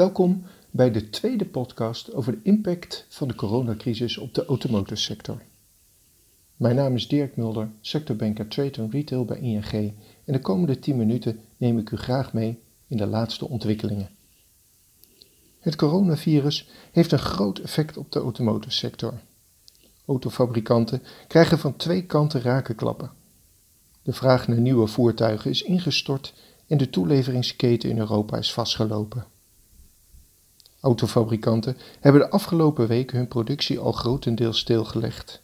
Welkom bij de tweede podcast over de impact van de coronacrisis op de automotive Mijn naam is Dirk Mulder, sectorbanker Trade and Retail bij ING en de komende 10 minuten neem ik u graag mee in de laatste ontwikkelingen. Het coronavirus heeft een groot effect op de automotive sector. Autofabrikanten krijgen van twee kanten rakenklappen. De vraag naar nieuwe voertuigen is ingestort en de toeleveringsketen in Europa is vastgelopen. Autofabrikanten hebben de afgelopen weken hun productie al grotendeels stilgelegd.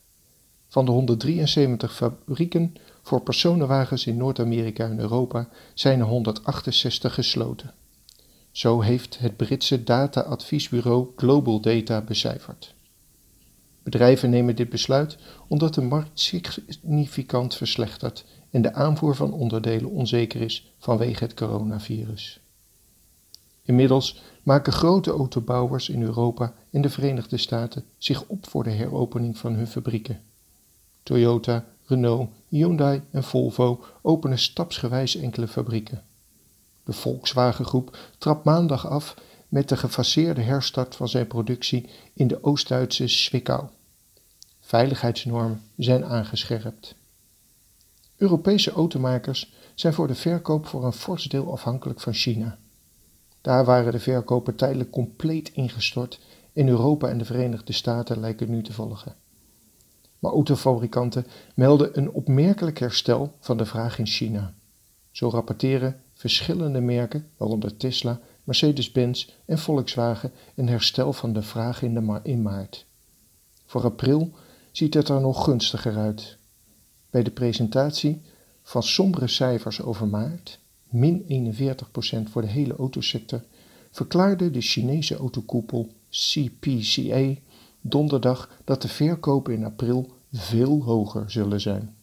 Van de 173 fabrieken voor personenwagens in Noord-Amerika en Europa zijn er 168 gesloten. Zo heeft het Britse data-adviesbureau Global Data becijferd. Bedrijven nemen dit besluit omdat de markt significant verslechtert en de aanvoer van onderdelen onzeker is vanwege het coronavirus. Inmiddels maken grote autobouwers in Europa en de Verenigde Staten zich op voor de heropening van hun fabrieken. Toyota, Renault, Hyundai en Volvo openen stapsgewijs enkele fabrieken. De Volkswagen-groep trapt maandag af met de gefaseerde herstart van zijn productie in de Oost-Duitse Zwickau. Veiligheidsnormen zijn aangescherpt. Europese automakers zijn voor de verkoop voor een fors deel afhankelijk van China. Daar waren de verkopen tijdelijk compleet ingestort en Europa en de Verenigde Staten lijken nu te volgen. Maar autofabrikanten melden een opmerkelijk herstel van de vraag in China. Zo rapporteren verschillende merken, waaronder Tesla, Mercedes-Benz en Volkswagen, een herstel van de vraag in, de in maart. Voor april ziet het er nog gunstiger uit. Bij de presentatie van sombere cijfers over maart, min 41% voor de hele autosector, verklaarde de Chinese autokoepel CPCA donderdag dat de verkopen in april veel hoger zullen zijn.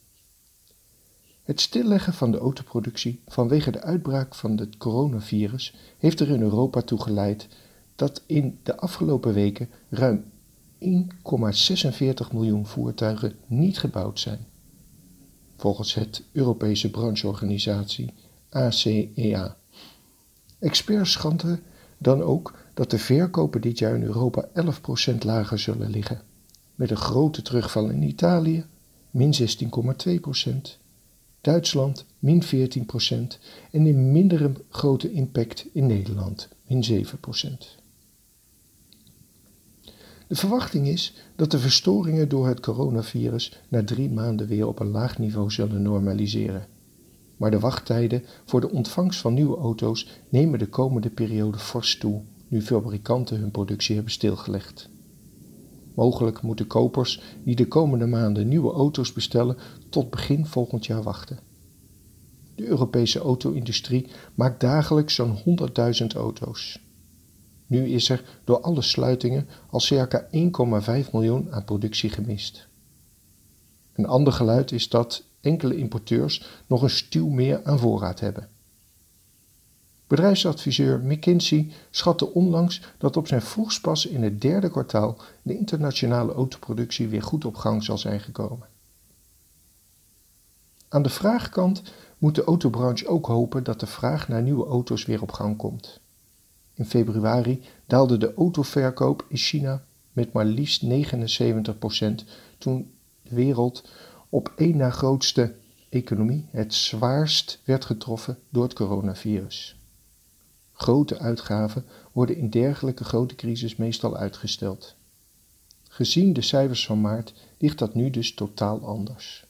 Het stilleggen van de autoproductie vanwege de uitbraak van het coronavirus heeft er in Europa toe geleid dat in de afgelopen weken ruim 1,46 miljoen voertuigen niet gebouwd zijn. Volgens het Europese brancheorganisatie ACEA. E Experts schatten dan ook dat de verkopen dit jaar in Europa 11% lager zullen liggen, met een grote terugval in Italië, min 16,2%, Duitsland, min 14% en een mindere grote impact in Nederland, min 7%. De verwachting is dat de verstoringen door het coronavirus na drie maanden weer op een laag niveau zullen normaliseren. Maar de wachttijden voor de ontvangst van nieuwe auto's nemen de komende periode fors toe, nu fabrikanten hun productie hebben stilgelegd. Mogelijk moeten kopers die de komende maanden nieuwe auto's bestellen tot begin volgend jaar wachten. De Europese auto-industrie maakt dagelijks zo'n 100.000 auto's. Nu is er door alle sluitingen al circa 1,5 miljoen aan productie gemist. Een ander geluid is dat enkele importeurs nog een stuw meer aan voorraad hebben. Bedrijfsadviseur McKinsey schatte onlangs dat op zijn vroegst pas in het derde kwartaal de internationale autoproductie weer goed op gang zal zijn gekomen. Aan de vraagkant moet de autobranche ook hopen dat de vraag naar nieuwe auto's weer op gang komt. In februari daalde de autoverkoop in China met maar liefst 79% toen de wereld op één na grootste economie het zwaarst werd getroffen door het coronavirus. Grote uitgaven worden in dergelijke grote crisis meestal uitgesteld. Gezien de cijfers van maart ligt dat nu dus totaal anders.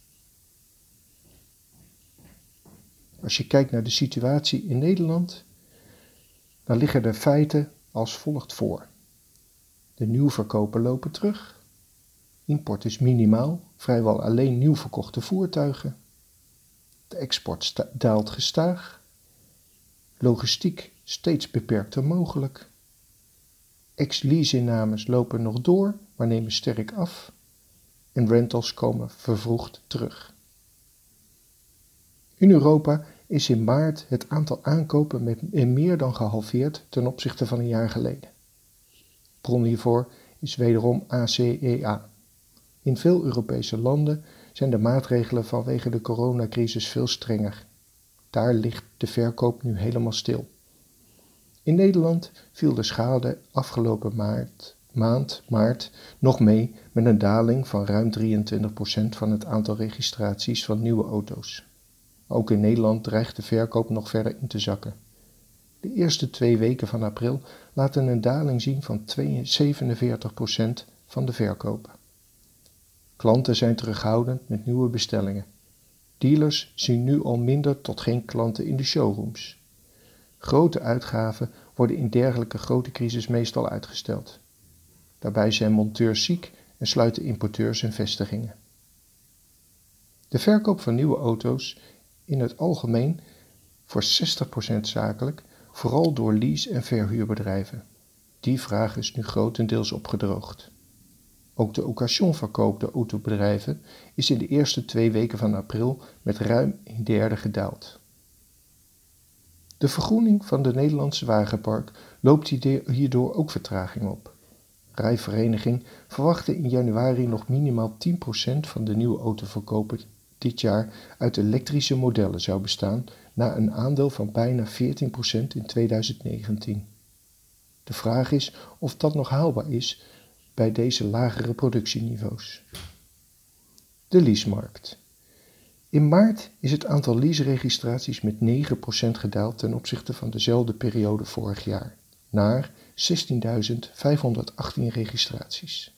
Als je kijkt naar de situatie in Nederland, dan liggen de feiten als volgt voor. De nieuwverkopen lopen terug. Import is minimaal, vrijwel alleen nieuw verkochte voertuigen. De export daalt gestaag. Logistiek steeds beperkter mogelijk. Ex-leasinnames lopen nog door, maar nemen sterk af. En rentals komen vervroegd terug. In Europa is in maart het aantal aankopen met meer dan gehalveerd ten opzichte van een jaar geleden. Bron hiervoor is wederom ACEA. In veel Europese landen zijn de maatregelen vanwege de coronacrisis veel strenger. Daar ligt de verkoop nu helemaal stil. In Nederland viel de schade afgelopen maart, maand maart nog mee met een daling van ruim 23% van het aantal registraties van nieuwe auto's. Ook in Nederland dreigt de verkoop nog verder in te zakken. De eerste twee weken van april laten een daling zien van 47% van de verkopen. Klanten zijn terughoudend met nieuwe bestellingen. Dealers zien nu al minder tot geen klanten in de showrooms. Grote uitgaven worden in dergelijke grote crisis meestal uitgesteld. Daarbij zijn monteurs ziek en sluiten importeurs hun vestigingen. De verkoop van nieuwe auto's in het algemeen voor 60% zakelijk, vooral door lease- en verhuurbedrijven. Die vraag is nu grotendeels opgedroogd. Ook de occasionverkoop door autobedrijven is in de eerste twee weken van april met ruim een derde gedaald. De vergroening van de Nederlandse wagenpark loopt hierdoor ook vertraging op. Rijvereniging verwachtte in januari nog minimaal 10% van de nieuwe autoverkopen dit jaar uit elektrische modellen zou bestaan, na een aandeel van bijna 14% in 2019. De vraag is of dat nog haalbaar is bij deze lagere productieniveaus. De leasemarkt. In maart is het aantal leaseregistraties met 9% gedaald ten opzichte van dezelfde periode vorig jaar, naar 16.518 registraties.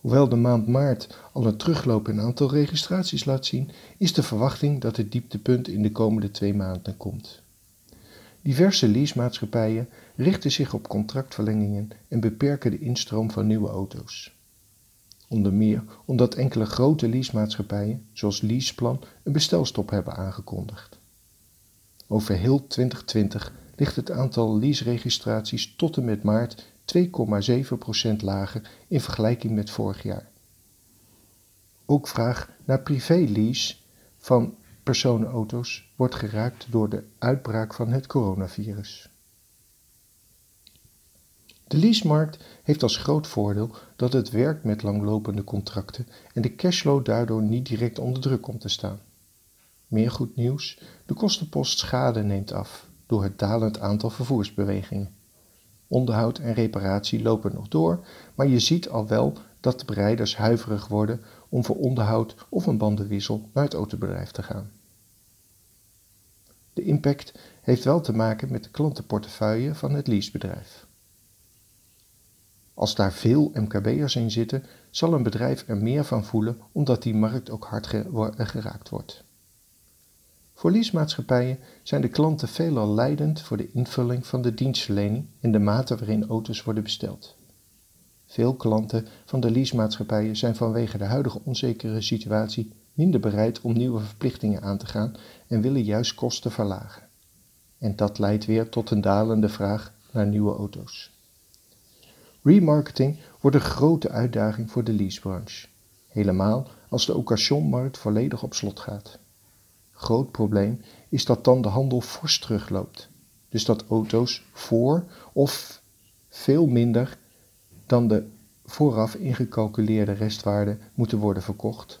Hoewel de maand maart al een terugloop in aantal registraties laat zien, is de verwachting dat het dieptepunt in de komende twee maanden komt. Diverse leasemaatschappijen richten zich op contractverlengingen en beperken de instroom van nieuwe auto's. Onder meer omdat enkele grote leasemaatschappijen, zoals Leaseplan, een bestelstop hebben aangekondigd. Over heel 2020 ligt het aantal leaseregistraties tot en met maart 2,7% lager in vergelijking met vorig jaar. Ook vraag naar privé-lease van personenauto's wordt geraakt door de uitbraak van het coronavirus. De leasemarkt heeft als groot voordeel dat het werkt met langlopende contracten en de cashflow daardoor niet direct onder druk komt te staan. Meer goed nieuws: de kostenpost schade neemt af door het dalend aantal vervoersbewegingen. Onderhoud en reparatie lopen nog door, maar je ziet al wel dat de bereiders huiverig worden om voor onderhoud of een bandenwissel naar het autobedrijf te gaan. De impact heeft wel te maken met de klantenportefeuille van het leasebedrijf. Als daar veel MKB'ers in zitten, zal een bedrijf er meer van voelen omdat die markt ook hard geraakt wordt. Voor leasemaatschappijen zijn de klanten veelal leidend voor de invulling van de dienstverlening en de mate waarin auto's worden besteld. Veel klanten van de leasemaatschappijen zijn vanwege de huidige onzekere situatie minder bereid om nieuwe verplichtingen aan te gaan en willen juist kosten verlagen. En dat leidt weer tot een dalende vraag naar nieuwe auto's. Remarketing wordt een grote uitdaging voor de leasebranche, helemaal als de occasionmarkt volledig op slot gaat. Groot probleem is dat dan de handel fors terugloopt, dus dat auto's voor of veel minder dan de vooraf ingecalculeerde restwaarde moeten worden verkocht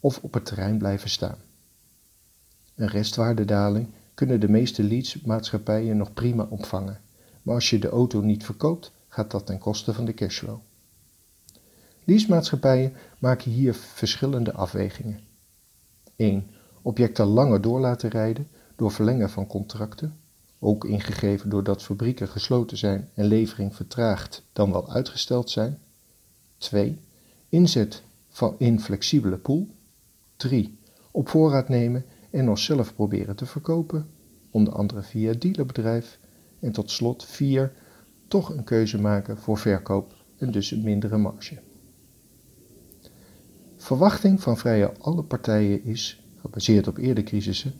of op het terrein blijven staan. Een restwaardedaling kunnen de meeste leadsmaatschappijen nog prima opvangen, maar als je de auto niet verkoopt, gaat dat ten koste van de cashflow. Leasemaatschappijen maken hier verschillende afwegingen. 1. Objecten langer door laten rijden door verlengen van contracten, ook ingegeven doordat fabrieken gesloten zijn en levering vertraagd dan wel uitgesteld zijn. 2. Inzet van in flexibele pool. 3. Op voorraad nemen en nog zelf proberen te verkopen, onder andere via dealerbedrijf. En tot slot 4 toch een keuze maken voor verkoop en dus een mindere marge. Verwachting van vrijwel alle partijen is, gebaseerd op eerdere crisissen,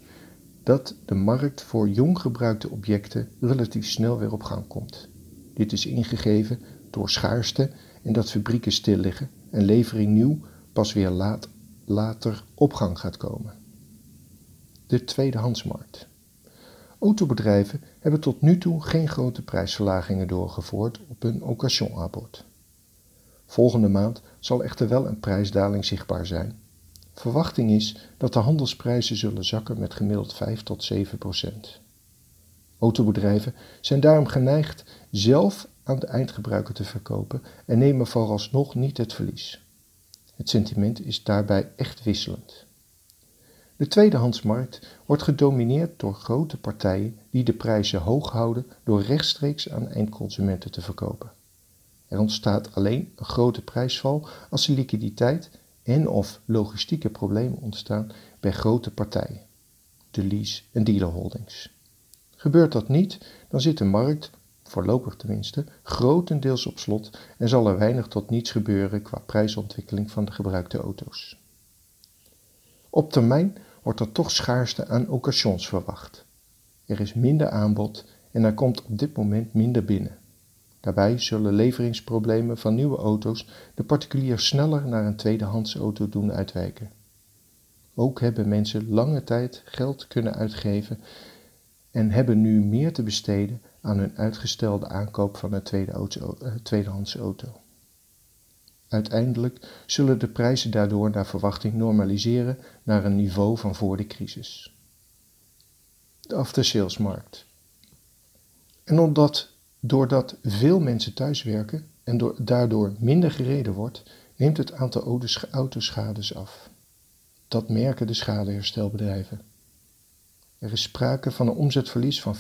dat de markt voor jong gebruikte objecten relatief snel weer op gang komt. Dit is ingegeven door schaarste en dat fabrieken stil liggen en levering nieuw pas weer laat, later op gang gaat komen. De tweedehandsmarkt. Autobedrijven hebben tot nu toe geen grote prijsverlagingen doorgevoerd op hun occasionaanbod. Volgende maand zal echter wel een prijsdaling zichtbaar zijn. Verwachting is dat de handelsprijzen zullen zakken met gemiddeld 5 tot 7 procent. Autobedrijven zijn daarom geneigd zelf aan de eindgebruiker te verkopen en nemen vooralsnog niet het verlies. Het sentiment is daarbij echt wisselend. De tweedehandsmarkt wordt gedomineerd door grote partijen die de prijzen hoog houden door rechtstreeks aan eindconsumenten te verkopen. Er ontstaat alleen een grote prijsval als er liquiditeit en of logistieke problemen ontstaan bij grote partijen, de lease- en dealerholdings. Gebeurt dat niet, dan zit de markt, voorlopig tenminste, grotendeels op slot en zal er weinig tot niets gebeuren qua prijsontwikkeling van de gebruikte auto's. Op termijn wordt er toch schaarste aan occasions verwacht. Er is minder aanbod en er komt op dit moment minder binnen. Daarbij zullen leveringsproblemen van nieuwe auto's de particulier sneller naar een tweedehands auto doen uitwijken. Ook hebben mensen lange tijd geld kunnen uitgeven en hebben nu meer te besteden aan hun uitgestelde aankoop van een eh, tweedehands auto. Uiteindelijk zullen de prijzen daardoor naar verwachting normaliseren naar een niveau van voor de crisis. De aftersalesmarkt. En omdat doordat veel mensen thuiswerken en daardoor minder gereden wordt, neemt het aantal autoschades af. Dat merken de schadeherstelbedrijven. Er is sprake van een omzetverlies van 50%.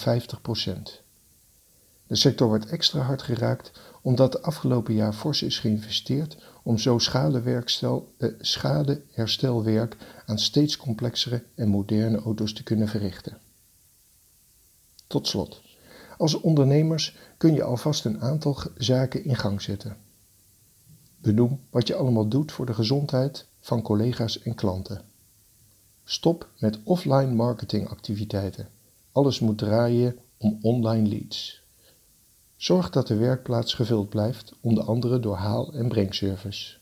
De sector wordt extra hard geraakt omdat de afgelopen jaar fors is geïnvesteerd om zo eh, schadeherstelwerk aan steeds complexere en moderne auto's te kunnen verrichten. Tot slot, als ondernemers kun je alvast een aantal zaken in gang zetten. Benoem wat je allemaal doet voor de gezondheid van collega's en klanten. Stop met offline marketingactiviteiten. Alles moet draaien om online leads. Zorg dat de werkplaats gevuld blijft, onder andere door haal- en brengservice.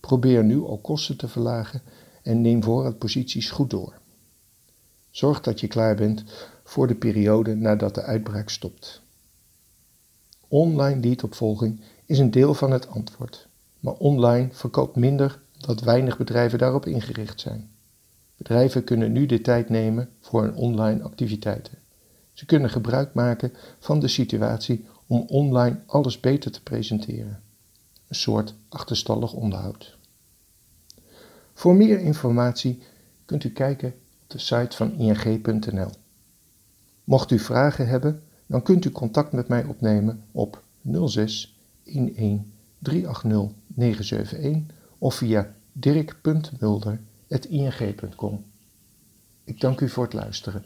Probeer nu al kosten te verlagen en neem voorraadposities goed door. Zorg dat je klaar bent voor de periode nadat de uitbraak stopt. Online leadopvolging is een deel van het antwoord, maar online verkoopt minder dat weinig bedrijven daarop ingericht zijn. Bedrijven kunnen nu de tijd nemen voor hun online activiteiten. Ze kunnen gebruik maken van de situatie om online alles beter te presenteren. Een soort achterstallig onderhoud. Voor meer informatie kunt u kijken op de site van ing.nl. Mocht u vragen hebben, dan kunt u contact met mij opnemen op 06 11 380 971 of via dirk.mulder.ing.com. Ik dank u voor het luisteren.